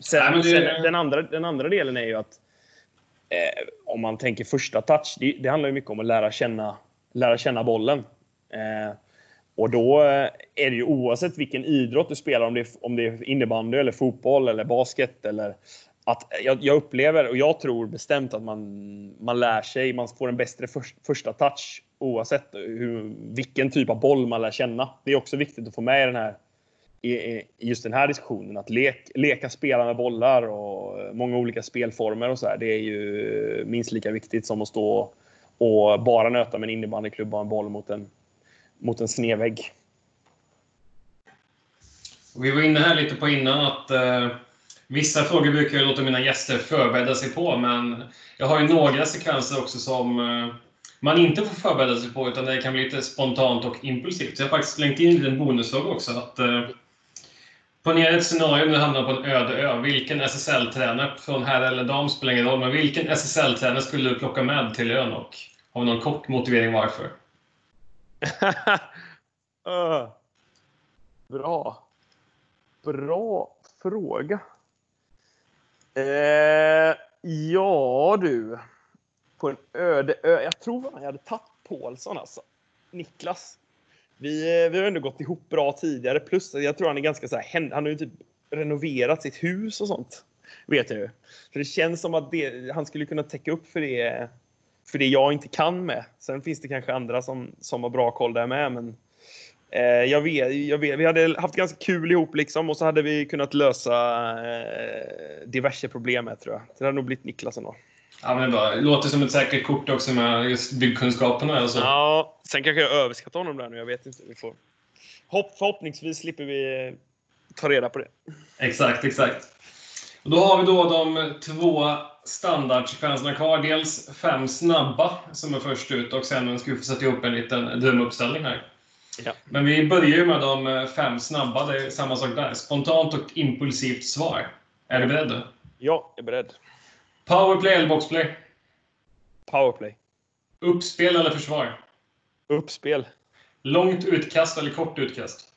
Sen, Nej, det... sen, den, andra, den andra delen är ju att eh, om man tänker första touch, det, det, handlar ju mycket om att lära känna, lära känna bollen. Eh, och då är det ju oavsett vilken idrott du spelar, om det är, om det är innebandy, eller fotboll, eller basket eller att jag, jag, upplever och jag tror bestämt att man, man lär sig, man får en bättre för, första touch oavsett hur, vilken typ av boll man lär känna. Det är också viktigt att få med i den här i, just den här diskussionen. Att lek, leka spela med bollar och många olika spelformer och så här, Det är ju minst lika viktigt som att stå och bara nöta med en innebandyklubba och en boll mot en, mot en snedvägg. Vi var inne här lite på innan att eh Vissa frågor brukar jag låta mina gäster förbereda sig på, men jag har ju några sekvenser också som eh, man inte får förbereda sig på, utan det kan bli lite spontant och impulsivt. Så jag har faktiskt slängt in en liten bonusfråga också. Att, eh, ponera ett scenario när du hamnar på en öde ö. Vilken SSL-tränare, från herr eller dam spelar ingen roll, men vilken SSL-tränare skulle du plocka med till ön och har någon kort motivering varför? uh, bra. Bra fråga. Eh, ja du. På en öde ö. Jag tror jag hade tagit Paulsson alltså. Niklas. Vi, eh, vi har ändå gått ihop bra tidigare. Plus jag tror han är ganska så här, Han har ju typ renoverat sitt hus och sånt. Vet jag ju. Så det känns som att det, han skulle kunna täcka upp för det, för det jag inte kan med. Sen finns det kanske andra som, som har bra koll där med. Men jag vet, jag vet, vi hade haft ganska kul ihop liksom och så hade vi kunnat lösa eh, diverse problem med tror jag. Det hade nog blivit Niklas ändå. Ja, men det bara, låter som ett säkert kort också med just byggkunskaperna. Alltså. Ja, sen kanske jag överskattar honom där nu. Jag vet inte. Vi får... Hopp, förhoppningsvis slipper vi ta reda på det. Exakt, exakt. Och då har vi då de två standardsekvenserna kvar. Dels fem snabba som är först ut och sen ska vi få sätta ihop en liten drömuppställning här. Ja. Men vi börjar ju med de fem snabba. Det är samma sak där. Spontant och impulsivt svar. Är du beredd? Ja, jag är beredd. Powerplay eller boxplay? Powerplay. Uppspel eller försvar? Uppspel. Långt utkast eller kort utkast?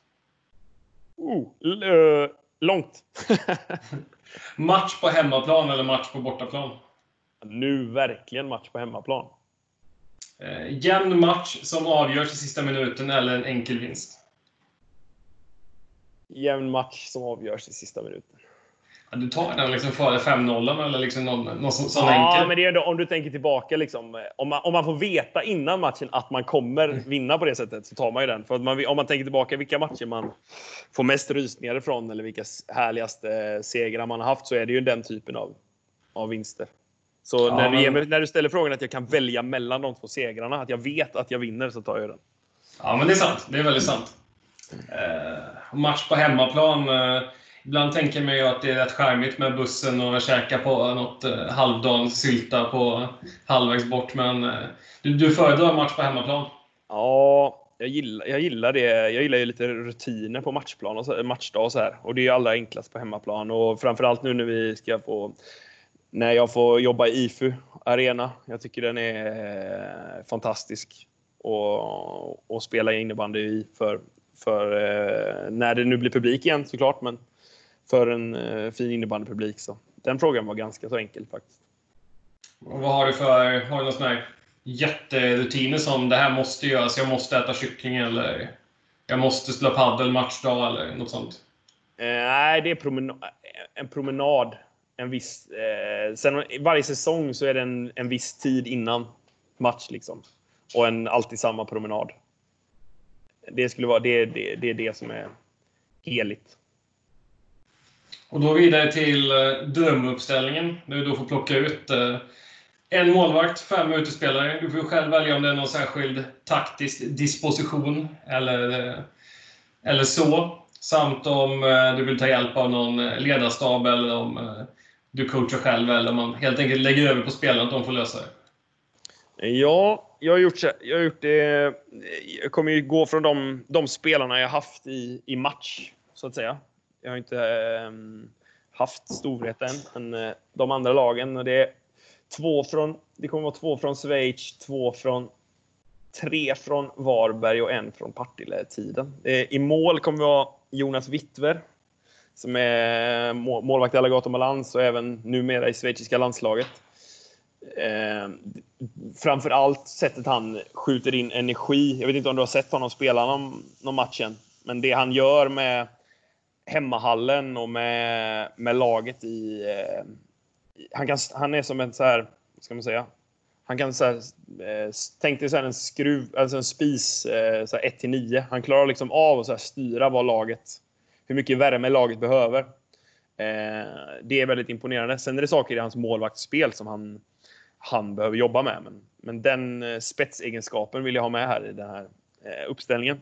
Oh, uh, långt. match på hemmaplan eller match på bortaplan? Nu verkligen match på hemmaplan. Eh, jämn match som avgörs i sista minuten eller en enkel vinst? Jämn match som avgörs i sista minuten. Ja, du tar den liksom före 5-0 eller liksom någon, någon sån, ja, enkel? men det är ändå, om du tänker tillbaka. Liksom, om, man, om man får veta innan matchen att man kommer vinna på det sättet så tar man ju den. För man, om man tänker tillbaka vilka matcher man får mest rysningar ifrån eller vilka härligaste segrar man har haft så är det ju den typen av, av vinster. Så Ja, när, du ger, när du ställer frågan att jag kan välja mellan de två segrarna, att jag vet att jag vinner, så tar jag den. Ja, men det är sant. Det är väldigt sant. Eh, match på hemmaplan. Eh, ibland tänker jag mig att det är rätt charmigt med bussen och käka på något eh, halvdan sylta på halvvägs bort. Men eh, du, du föredrar match på hemmaplan? Ja, jag gillar, jag gillar det. Jag gillar ju lite rutiner på matchplan och så, matchdag och så här. Och det är ju allra enklast på hemmaplan. Och framförallt nu när vi ska få när jag får jobba i IFU Arena. Jag tycker den är eh, fantastisk och, och spela innebandy i för, för eh, när det nu blir publik igen såklart, men för en eh, fin innebandypublik. Så den frågan var ganska så enkel faktiskt. Och vad har du för har du någon sån här jätterutiner som det här måste göras, jag måste äta kyckling eller jag måste spela padel matchdag eller något sånt? Eh, Nej, det är promenad, en promenad. En viss, eh, sen varje säsong så är det en, en viss tid innan match. Liksom. Och en alltid samma promenad. Det, skulle vara, det, det, det är det som är heligt. Och då vidare till eh, drömuppställningen. Där du då får plocka ut eh, en målvakt, fem utespelare. Du får själv välja om det är någon särskild taktisk disposition eller, eh, eller så. Samt om eh, du vill ta hjälp av någon eh, ledarstab eller om eh, du coachar själv eller om man helt enkelt lägger över på spelarna att de får lösa det. Ja, jag har gjort, jag har gjort det. Jag kommer ju gå från de, de spelarna jag haft i, i match, så att säga. Jag har inte ähm, haft storheten än, men eh, de andra lagen. Och det, är två från, det kommer vara två från Schweiz, två från tre från Varberg och en från Partille-tiden. Eh, I mål kommer vi vara Jonas Wittver, som är målvakt i Alligator Malans och även numera i schweiziska landslaget. Eh, framför allt sättet han skjuter in energi. Jag vet inte om du har sett honom spela någon, någon matchen. Men det han gör med hemmahallen och med, med laget i... Eh, han, kan, han är som en så här, vad ska man säga? Han kan så här, eh, tänk dig så här en skruv, alltså en spis eh, så här 1 till 9. Han klarar liksom av att så här styra vad laget, hur mycket värme laget behöver. Eh, det är väldigt imponerande. Sen är det saker i hans målvaktsspel som han, han behöver jobba med. Men, men den eh, spetsegenskapen vill jag ha med här i den här eh, uppställningen.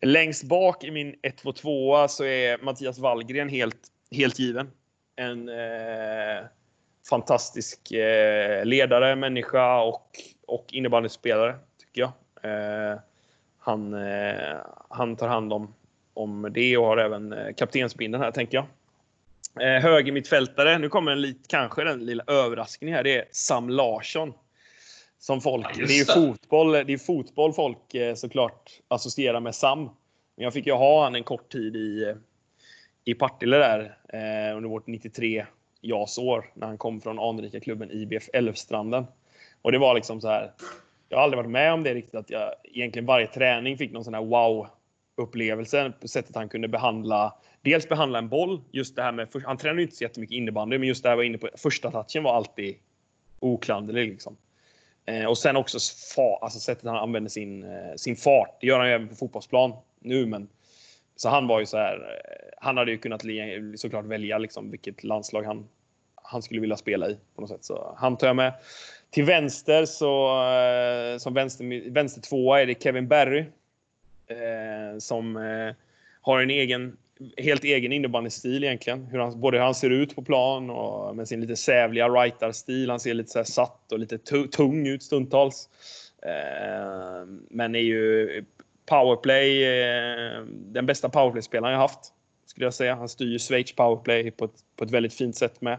Längst bak i min 1-2-2 så är Mattias Wallgren helt, helt given. En eh, fantastisk eh, ledare, människa och, och innebandyspelare, tycker jag. Eh, han, eh, han tar hand om, om det och har även eh, kaptensbindeln här, tänker jag. Eh, höger mittfältare, nu kommer en lit, kanske den lilla överraskningen här, det är Sam Larsson. Som folk, Ja, det just är ju det. fotboll, det är fotboll folk eh, såklart associerar med Sam. Men jag fick ju ha han en kort tid i, eh, i Partille där eh, under vårt 93 JAS-år när han kom från anrika klubben IBF Älvstranden. Och det var liksom så här. Jag har aldrig varit med om det riktigt att jag egentligen varje träning fick någon sån här wow upplevelsen på sättet han kunde behandla dels behandla en boll. Just det här med han tränade ju inte så jättemycket innebandy, men just det här var inne på första touchen var alltid oklanderlig liksom. Eh, och sen också fa, alltså sättet han använder sin, eh, sin fart. Det gör han ju även på fotbollsplan. nu, men så han var ju så här. Eh, han hade ju kunnat li- såklart välja liksom vilket landslag han, han skulle vilja spela i på något sätt. Så han tar jag med. Till vänster så eh, som vänster, vänster tvåa är det Kevin Barry. Eh, som eh, har en egen, helt egen innebandystil egentligen. Hur han, både hur han ser ut på plan och med sin lite sävliga writarstil. Han ser lite så här satt och lite tung ut stundtals. Eh, men är ju powerplay, eh, den bästa powerplay-spelaren jag haft. Skulle jag säga. Han styr ju Schweiz powerplay på ett, på ett väldigt fint sätt med.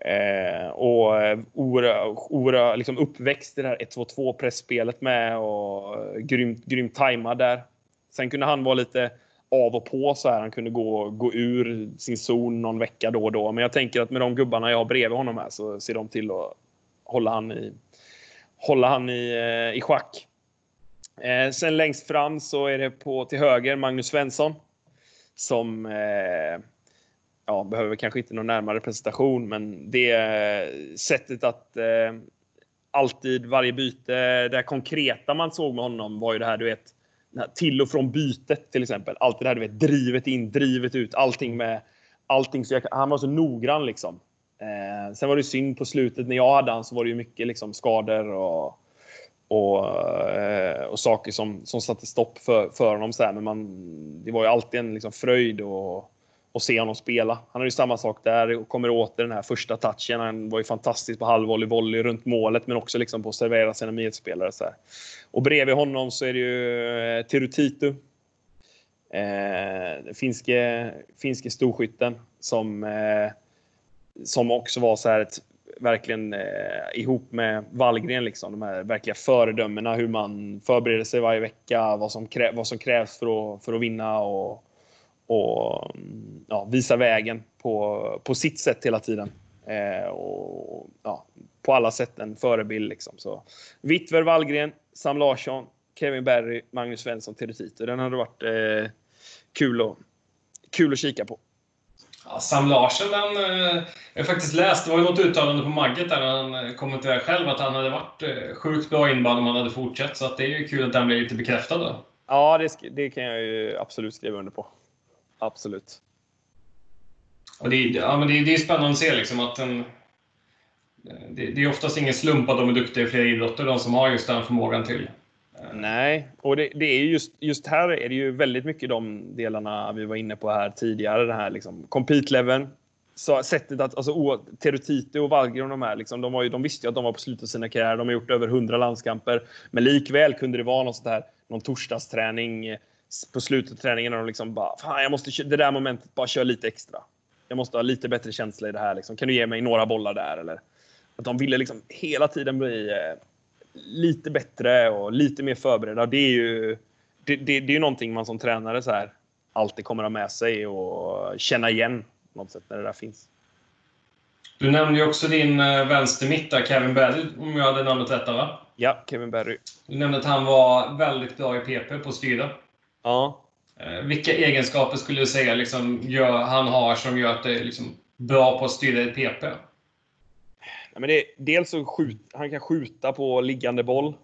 Eh, och eh, ora, ora, liksom uppväxt i det här 1-2-2 pressspelet med och eh, grymt, grymt tajmad där. Sen kunde han vara lite av och på så här. Han kunde gå, gå ur sin zon någon vecka då och då. Men jag tänker att med de gubbarna jag har bredvid honom här så ser de till att hålla han i, hålla han i, eh, i schack. Eh, sen längst fram så är det på till höger Magnus Svensson. Som eh, ja, behöver kanske inte någon närmare presentation, men det sättet att eh, alltid varje byte, det konkreta man såg med honom var ju det här, du vet, till och från bytet till exempel. Allt det här, du vet, drivet in, drivet ut, allting med allting. Så jag, han var så noggrann liksom. Eh, sen var det synd på slutet när jag hade han så var det ju mycket liksom skador och och, eh, och saker som, som satte stopp för, för honom. Så här. Men man, det var ju alltid en liksom fröjd och, och se honom spela. Han har ju samma sak där och kommer åter den här första touchen. Han var ju fantastisk på halvvolley, volley runt målet, men också liksom på att servera sina medspelare. Så här. Och bredvid honom så är det ju Tirutitu. Eh, eh finske, finske storskytten som, eh, som också var så här ett verkligen eh, ihop med Wallgren, liksom, de här verkliga föredömena, hur man förbereder sig varje vecka, vad som, krä vad som krävs för att, för att vinna och, och ja, visa vägen på, på sitt sätt hela tiden. Eh, och, ja, på alla sätt en förebild. Liksom. Så, Wittver, Wallgren, Sam Larsson, Kevin Berry, Magnus Svensson, Teresito. Den hade varit eh, kul, att, kul att kika på. Ja, Sam Larsson, den, eh, jag har faktiskt läst, det var ju något uttalande på Magget där han eh, kommenterade själv att han hade varit eh, sjukt bra inband om han hade fortsatt. Så att det är ju kul att den blir lite bekräftad då. Ja, det, det kan jag ju absolut skriva under på. Absolut. Och det, är- ja, men det, är- det är spännande att se liksom att en, det, det är oftast ingen slump att de är duktiga i flera idrotter, de som har just den förmågan till. Nej, och det, det är ju just, just här är det ju väldigt mycket de delarna vi var inne på här tidigare. Det här liksom compete-leveln. Så sättet att, alltså Terutite och Wallgren och de här, liksom, de, var ju, de visste ju att de var på slutet av sina karriärer. De har gjort över 100 landskamper. Men likväl kunde det vara något sånt här, någon torsdagsträning på slutet av träningen när de liksom bara, fan jag måste, det där momentet, bara köra lite extra. Jag måste ha lite bättre känsla i det här. Liksom. Kan du ge mig några bollar där? Eller? Att de ville liksom hela tiden bli eh, lite bättre och lite mer förberedda. Det är ju, det, det, det är ju någonting man som tränare så här alltid kommer ha med sig och känna igen på något sätt när det där finns. Du nämnde ju också din eh, vänstermitt där, Kevin Berry, om jag hade namnet rätt va? Ja, Kevin Berry. Du nämnde att han var väldigt bra i PP på att styra. Ja. Eh, Vilka egenskaper skulle du säga liksom, gör, han har som gör att det är liksom, bra på att styra i PP? Ja, men det, dels så skjut, han kan skjuta på liggande boll.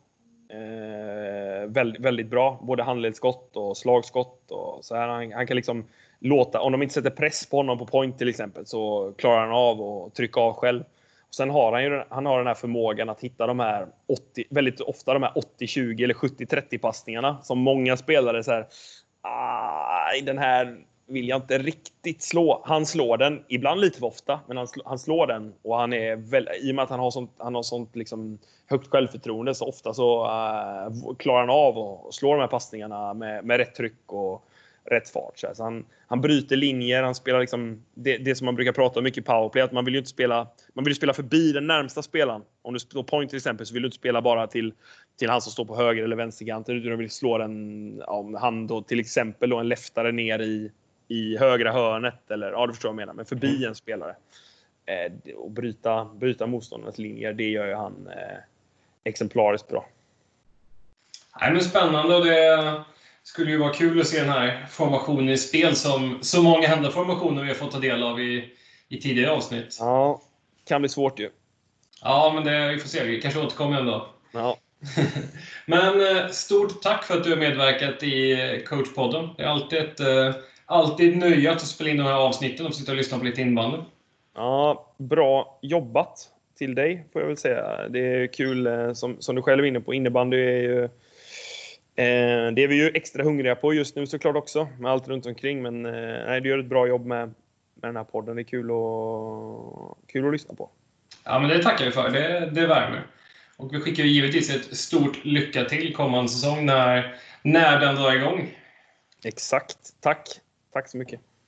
Eh, väldigt, väldigt bra. Både handledsskott och slagskott. Och så här. Han, han kan liksom låta, om de inte sätter press på honom på point till exempel, så klarar han av att trycka av själv. Sen har han ju den- han har den här förmågan att hitta de här 80, väldigt ofta de här 80-20 eller 70-30 passningarna som många spelare så här. "Aj, den här vill jag inte riktigt slå. Han slår den, ibland lite för ofta, men han, sl han slår den och han är väl, i och med att han har sånt, han har sånt liksom högt självförtroende så ofta så uh, klarar han av att slå de här passningarna med, med rätt tryck och rätt fart. Så, här. så han, han bryter linjer, han spelar liksom det, det som man brukar prata om mycket i powerplay, att man vill ju inte spela, man vill spela förbi den närmsta spelaren. Om du står point till exempel så vill du inte spela bara till, till han som står på höger eller vänsterkanten, utan du vill slå den, ja, om han då till exempel då en leftare ner i, i högra hörnet eller ja, du förstår vad jag menar, men förbi en spelare. Eh, och bryta, bryta motståndarnas linjer, det gör ju han eh, exemplariskt bra. Nej, men spännande och det skulle ju vara kul att se den här formationen i spel som så många andra formationer vi har fått ta del av i, i tidigare avsnitt. Ja, kan bli svårt ju. Ja, men det, vi får se. Vi kanske återkommer ändå. Ja. Men eh, stort tack för att du har medverkat i eh, coachpodden. Det är alltid ett alltid nöje att spela in de här avsnitten och sitta och lyssna på lite inbandy. Ja, bra jobbat till dig, får jag väl säga. Det är kul, som, som du själv är inne på, innebandy är ju eh, det är vi ju extra hungriga på just nu såklart också, med allt runt omkring. Men eh, du gör ett bra jobb med, med den här podden. Det är kul, och, kul att lyssna på. Ja, men det tackar vi för. Det, det värmer. Och vi skickar givetvis ett stort lycka till kommande säsong när, när den drar igång. Exakt. Tack. Tack så mycket.